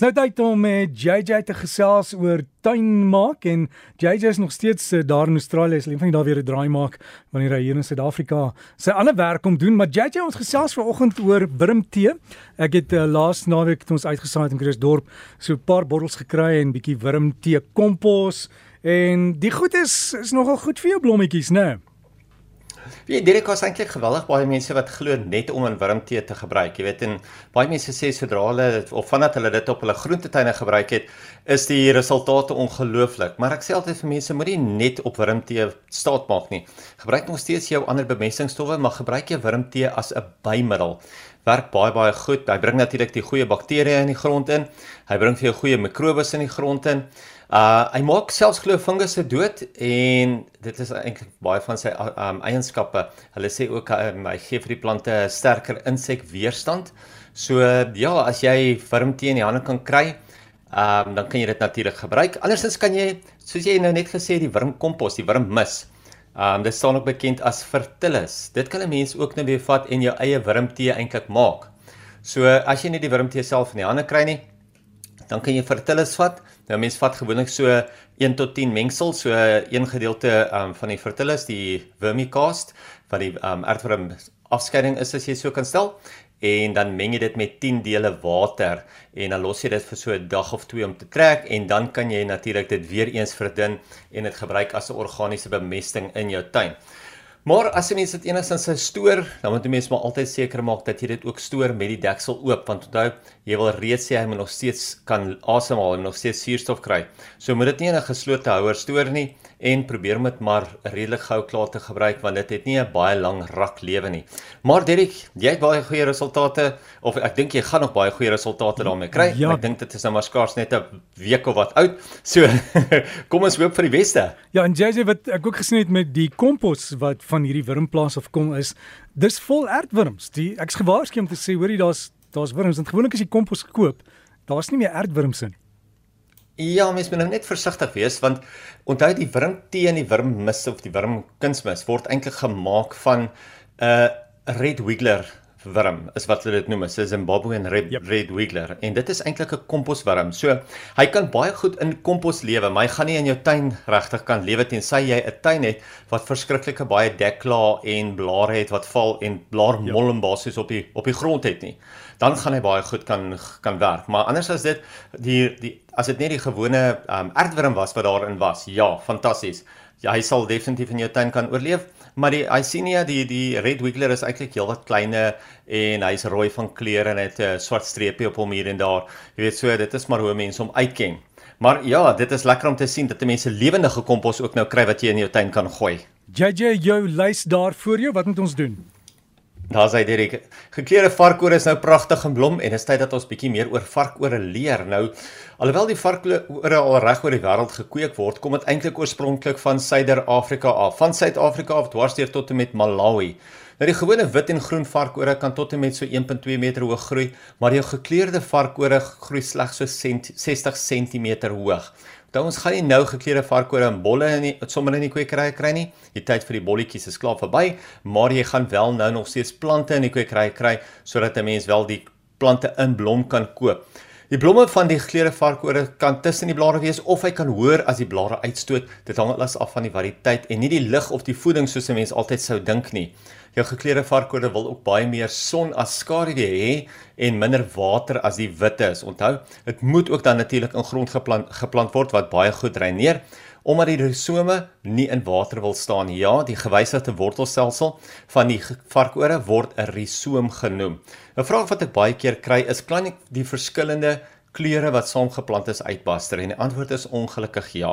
Dis nou tyd om met JJ te gesels oor tuin maak en JJ is nog steeds eh, daar in Australië. Hy sal eendag daar weer 'n draai maak wanneer hy hier in Suid-Afrika sy ander werk kom doen. Maar JJ ons gesels vanoggend oor wurmtee. Ek het uh, laas naweek toe ons uitgesaai het in Kruisdorp so 'n paar bottels gekry en bietjie wurmtee kompos en die goed is is nogal goed vir jou blommetjies, né? Nee? Wie Derek was eintlik geweldig baie mense wat glo net om in wurmtee te gebruik. Jy weet en baie mense sê sodra hulle of vandat hulle dit op hulle groentetuine gebruik het, is die resultate ongelooflik. Maar ek sê altyd vir mense moenie net op wurmtee staat maak nie. Gebruik nog steeds jou ander bemestingsstowwe, maar gebruik jy wurmtee as 'n bymiddel. Werk baie baie goed. Hy bring natuurlik die goeie bakterieë in die grond in. Hy bring vir jou goeie mikrobes in die grond in. Uh hy maak selfs glo fungusse dood en dit is eintlik baie van sy um, eienskappe. Hulle sê ook um, hy gee vir die plante sterker insekweerstand. So ja, as jy wurmtee in die hande kan kry, um dan kan jy dit natuurlik gebruik. Andersins kan jy soos jy nou net gesê die wurmkompos, die wurmmis. Um dit staan ook bekend as fertilis. Dit kan 'n mens ook nou weer vat en jou eie wurmtee eintlik maak. So as jy nie die wurmtee self in die hande kry nie, dan kan jy fertilis vat. Nou mens vat gewoonlik so 1 tot 10 mengsel, so 1 gedeelte um, van die fertilis, die vermicast van die um, aardworm afskeiding is as jy so kan stel en dan meng jy dit met 10 dele water en dan los jy dit vir so 'n dag of twee om te trek en dan kan jy natuurlik dit weer eens verdun en dit gebruik as 'n organiese bemesting in jou tuin. Maar as jy mens dit enigstens sou stoor, dan moet jy mens maar altyd seker maak dat jy dit ook stoor met die deksel oop want onthou, jy wil reeds sê hy moet nog steeds kan asemhaal en nog steeds suurstof kry. So moet dit nie in 'n geslote houer stoor nie en probeer om dit maar redelik gou klaar te gebruik want dit het nie 'n baie lang rak lewe nie. Maar Derek, jy het baie goeie resultate of ek dink jy gaan nog baie goeie resultate daarmee kry. Ja. Ek dink dit is nou maar skaars net 'n week of wat oud. So kom ons hoop vir die beste. Ja, en JJ wat ek ook gesien het met die kompos wat van hierdie wurmplaas af kom is, dis vol aardwurms. Die ek's gewaarsku om te sê hoorie daar's daar's wurms en gewoonlik as jy kompos koop, daar's nie meer aardwurms in. Ja, mens moet nou net versigtig wees want onthou die wurmtee en die wurmmis of die wurmkunsmis word eintlik gemaak van 'n uh, red wiggler wurm is wat hulle dit noem, 'n Zimbabwean red, yep. red wiggler en dit is eintlik 'n komposwurm. So hy kan baie goed in kompos lewe, maar hy gaan nie in jou tuin regtig kan lewe tensy jy 'n tuin het wat verskriklike baie dekla en blare het wat val en blaarmol yep. basies op die op die grond het nie. Dan gaan hy baie goed kan kan werk. Maar anders as dit die die as dit net die gewone um, aardwurm was wat daarin was, ja, fantasties. Ja, hy sal definitief in jou tuin kan oorleef. Maar die Icenia die die red wiggler is eintlik heelwat kleiner en hy's rooi van kleur en het 'n swart streepie op hom hier en daar. Jy weet so, dit is maar hoe mense hom uitken. Maar ja, dit is lekker om te sien dat mense lewendige kompos ook nou kry wat jy in jou tuin kan gooi. JJ jou lys daar voor jou, wat moet ons doen? Daar's hy Derek. Gekleurde varkore is nou pragtig en blom en dit is tyd dat ons bietjie meer oor varkore leer. Nou alhoewel die varkore al reg oor die wêreld gekweek word, kom dit eintlik oorspronklik van Suider-Afrika af, van Suid-Afrika af dwarsteer tot en met Malawi. Nou die gewone wit en groen varkore kan tot en met so 1.2 meter hoog groei, maar jou gekleurde varkore groei slegs so 60 cm hoog. Dan ons gaan nie nou geklede varkore en bolle in die sommer in die kwekery kry nie. Die tyd vir die bolletjies is klaar verby, maar jy gaan wel nou nog steeds plante in die kwekery kry sodat 'n mens wel die plante in blom kan koop. Die blomme van die geklede varkore kan tussen die blare wees of hy kan hoor as die blare uitstoot. Dit hang alles af van die variëteit en nie die lig of die voeding soos 'n mens altyd sou dink nie. Jou geklede varkode wil ook baie meer son as skaduwee hê en minder water as die witte is. Onthou, dit moet ook dan natuurlik in grond geplant geplant word wat baie goed dreineer omdat die risome nie in water wil staan nie. Ja, die gewysigde wortelstelsel van die varkore word 'n risoom genoem. 'n Vraag wat ek baie keer kry is: "Kan ek die verskillende kleure wat saamgeplant is uitbaster en die antwoord is ongelukkig ja.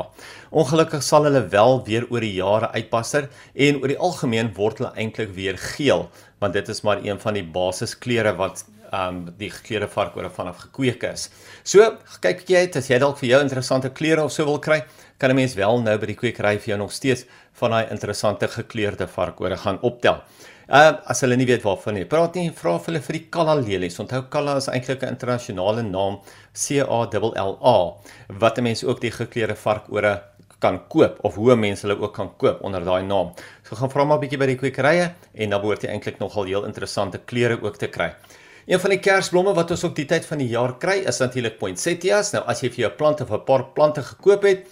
Ongelukkig sal hulle wel weer oor die jare uitbaster en oor die algemeen word hulle eintlik weer geel want dit is maar een van die basiskleure wat um die gekleurde varkore vanaf gekweek is. So, kyk jy het as jy dalk vir jou interessante kleure of so wil kry, kan 'n mens wel nou by die kwekery vir jou nog steeds van daai interessante gekleurde varkore gaan optel. Uh as hulle nie weet waarvan nie. Praat nie, vra vir hulle vir die kalla lelies. Onthou kalla is eintlik 'n internasionale naam, C A L L A, wat mense ook die gekleurde varkore kan koop of hoe mense hulle ook kan koop onder daai naam. So gaan vra maar 'n bietjie by die kwekerye en dan behoort jy eintlik nogal heel interessante kleure ook te kry. Een van die kersblomme wat ons op die tyd van die jaar kry, is natuurlik poinsettias. Nou as jy vir jou plant of 'n paar plante gekoop het,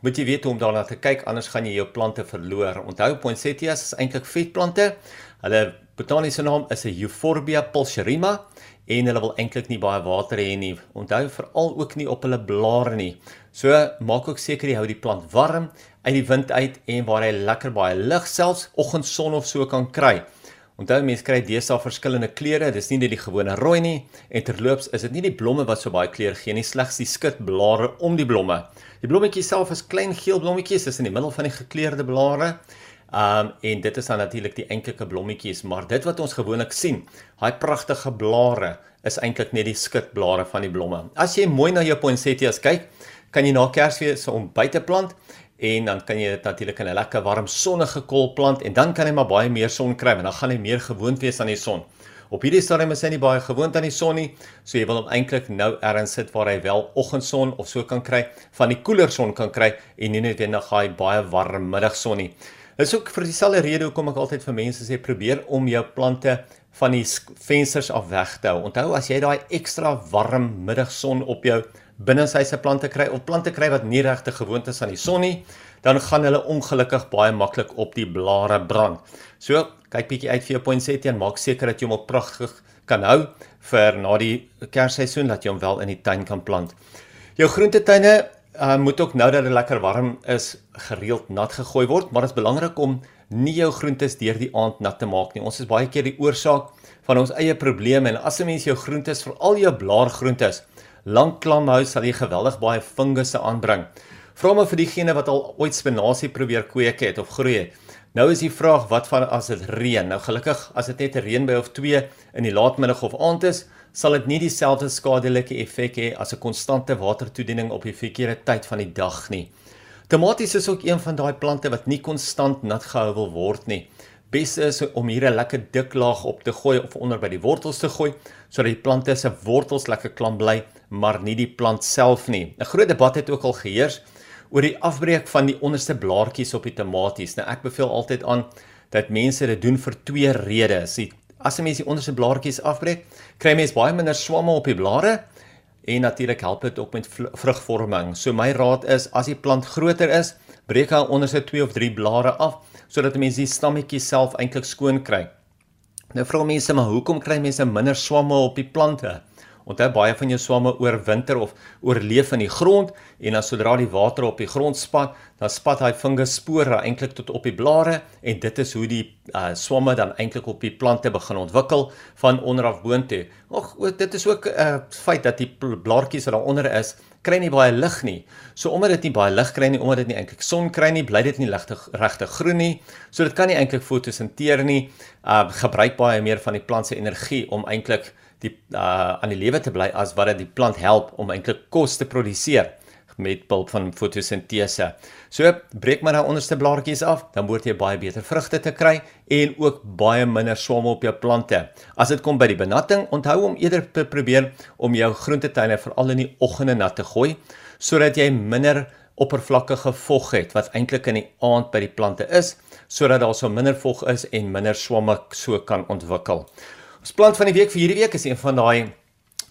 moet jy weet hoe om daarna te kyk anders gaan jy jou plante verloor. Onthou poinsettias is eintlik vetplante. Hulle botaniese naam is 'n Euphorbia pulcherrima en hulle wil eintlik nie baie water hê nie. Onthou veral ook nie op hulle blare nie. So maak ook seker jy hou die plant warm uit die wind uit en waar hy lekker baie lig selfs oggendson of so kan kry. Onthou mense kry deesdae verskillende kleure, dis nie net die gewone rooi nie en terloops is dit nie die blomme wat so baie kleur gee nie, slegs die skitblare om die blomme. Die blommetjies self is klein geel blommetjies, dis in die middel van die gekleurde blare. Um en dit is dan natuurlik die enkelike blommetjies, maar dit wat ons gewoonlik sien, daai pragtige blare is eintlik net die skitblare van die blomme. As jy mooi na jou poinsettias kyk, kan jy na Kersfees om buite plant en dan kan jy dit natuurlik in 'n lekker warm sonnige kol plant en dan kan hy maar baie meer son kry en dan gaan hy meer gewoond wees aan die son. Op hierdie stadium is hy nie baie gewoond aan die son nie, so jy wil hom eintlik nou ergens sit waar hy wel oggendson of so kan kry, van die koeler son kan kry en nie net wanneer hy baie warm middagson nie. Dit is ook vir dieselfde rede hoekom ek altyd vir mense sê probeer om jou plante van die vensters af weg te hou. Onthou as jy daai ekstra warm middagson op jou binne sy se plante kry of plante kry wat nie regtig gewoond is aan die son nie, dan gaan hulle ongelukkig baie maklik op die blare brand. So, kyk bietjie uit vir jou poinsettia en maak seker dat jy hom op pragtig kan hou vir na die kersseisoen dat jy hom wel in die tuin kan plant. Jou groentetuine uh, moet ook nou dat dit lekker warm is, gereeld nat gegooi word, maar dit is belangrik om nie jou groentes deur die aand nat te maak nie. Ons is baie keer die oorsaak van ons eie probleme en as 'n mens jou groentes, veral jou blaargroentes, lank klam hou sal jy geweldig baie fungusse aanbring. Vra maar vir diegene wat al ooit spinasie probeer kweek het of groei het. Nou is die vraag wat van as dit reën? Nou gelukkig as dit net 'n reënbuie of 2 in die laatmiddag of aand is, sal dit nie dieselfde skadelike effek hê as 'n konstante watertoediening op die verkeerde tyd van die dag nie. Tomaties is ook een van daai plante wat nie konstant nat gehou wil word nie beste is om hier 'n lekker dik laag op te gooi of onder by die wortels te gooi sodat die plante se wortels lekker klam bly, maar nie die plant self nie. 'n Groot debat het ook al geheers oor die afbreek van die onderste blaartjies op die tomaties. Nou ek beveel altyd aan dat mense dit doen vir twee redes. As 'n mens die onderste blaartjies afbreek, kry mens baie minder swamme op die blare en natuurlik help dit ook met vrugvorming. So my raad is as die plant groter is, breek hy onderste 2 of 3 blare af sodat mense die stammetjies self eintlik skoon kry. Nou vra mense maar hoekom kry mense minder swamme op die plante? Onthou baie van jou swamme oorwinter of oorleef in die grond en dan sodra die water op die grond spat, dan spat daai funguspore eintlik tot op die blare en dit is hoe die uh, swamme dan eintlik op die plante begin ontwikkel van onder af boontoe. Ag, dit is ook 'n uh, feit dat die blaartjies wat daaronder is, kry nie baie lig nie. So omdat dit nie baie lig kry nie, omdat dit nie eintlik son kry nie, bly dit nie regtig regtig groen nie. So dit kan nie eintlik fotosinteer nie. Uh gebruik baie meer van die plant se energie om eintlik die uh aan die lewe te bly as wat dit die plant help om eintlik kos te produseer met behulp van fotosintese. So breek maar daai onderste blaartjies af, dan behoort jy baie beter vrugte te kry en ook baie minder swamme op jou plante. As dit kom by die benatting, onthou om eerder te probeer om jou groentetuine veral in die oggende nat te gooi sodat jy minder oppervlakkige vog het wat eintlik in die aand by die plante is sodat daar so minder vog is en minder swamme so kan ontwikkel. Ons plant van die week vir hierdie week is een van daai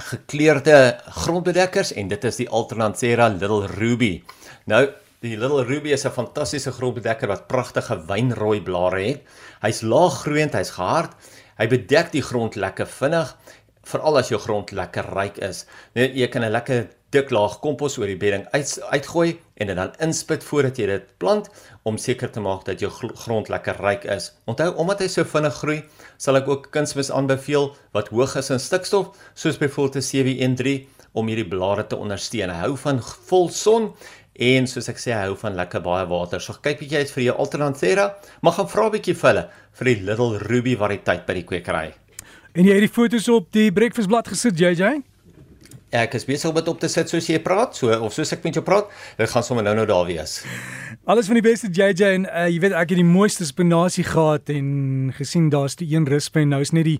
gekleurde grondbedekkers en dit is die Alternatera Little Ruby. Nou, die Little Ruby is 'n fantastiese grondbedekker wat pragtige wynrooi blare het. Hy's laaggroeiend, hy's gehard. Hy bedek die grond lekker vinnig, veral as jou grond lekker ryk is. Net jy kan 'n lekker dik laag kompos oor die bedding uit, uitgooi en dit dan inspit voordat jy dit plant om seker te maak dat jou grond lekker ryk is. Onthou omdat hy so vinnig groei, sal ek ook kunsmis aanbeveel wat hoog is in stikstof, soos byvoorbeeld 'n 713 om hierdie blare te ondersteun. Hy hou van vol son en soos ek sê, hy hou van lekker baie water. So kyk bietjie uit vir jou Alternatera, maar gaan vra bietjie vir hulle vir die Little Ruby variëteit by die kwekery. En jy het die foto's op die breakfastblad gesit, JJ? Ek is besig om dit op te sit soos jy praat, so of soos ek met jou praat, dit gaan sommer nou-nou daar wees. Alles van die beste JJ en uh, jy weet ek het die mooiste spinasie gehad en gesien daar's die een rispe en nou is net die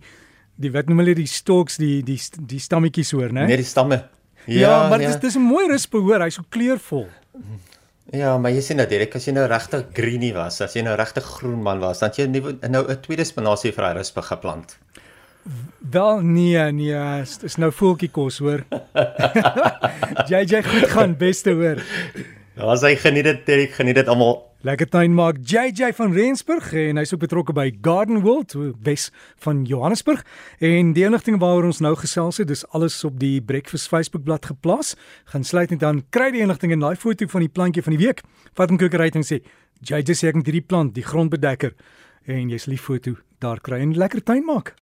die wat noem hulle die stalks die die die stammetjies hoor, né? Nee, die stamme. Ja, ja maar ja. dis dis 'n mooi rispe hoor, hy's so kleurvol. Ja, maar jy sien nou Derek, as jy nou regtig greeny was, as jy nou regtig groen man was, dan jy nou 'n tweede spinasie vir hy rispe geplant. Wel nee, nee, is, is nou voeltjie kos hoor. JJ goed gaan, beste hoor. Daar's hy geniet dit, ek geniet dit almal. Lekker tuin maak JJ van Rensburg en hy's ook betrokke by Garden World Wes van Johannesburg en die enigting waaroor ons nou gesels het dis alles op die Breakfast Facebook bladsy geplaas gaan sluit net dan kry die enigting en daai foto van die plantjie van die week wat hom kokeryt en sê JJ sê ek moet hierdie plant die grond bedekker en jy's lief foto daar kry en lekker tuin maak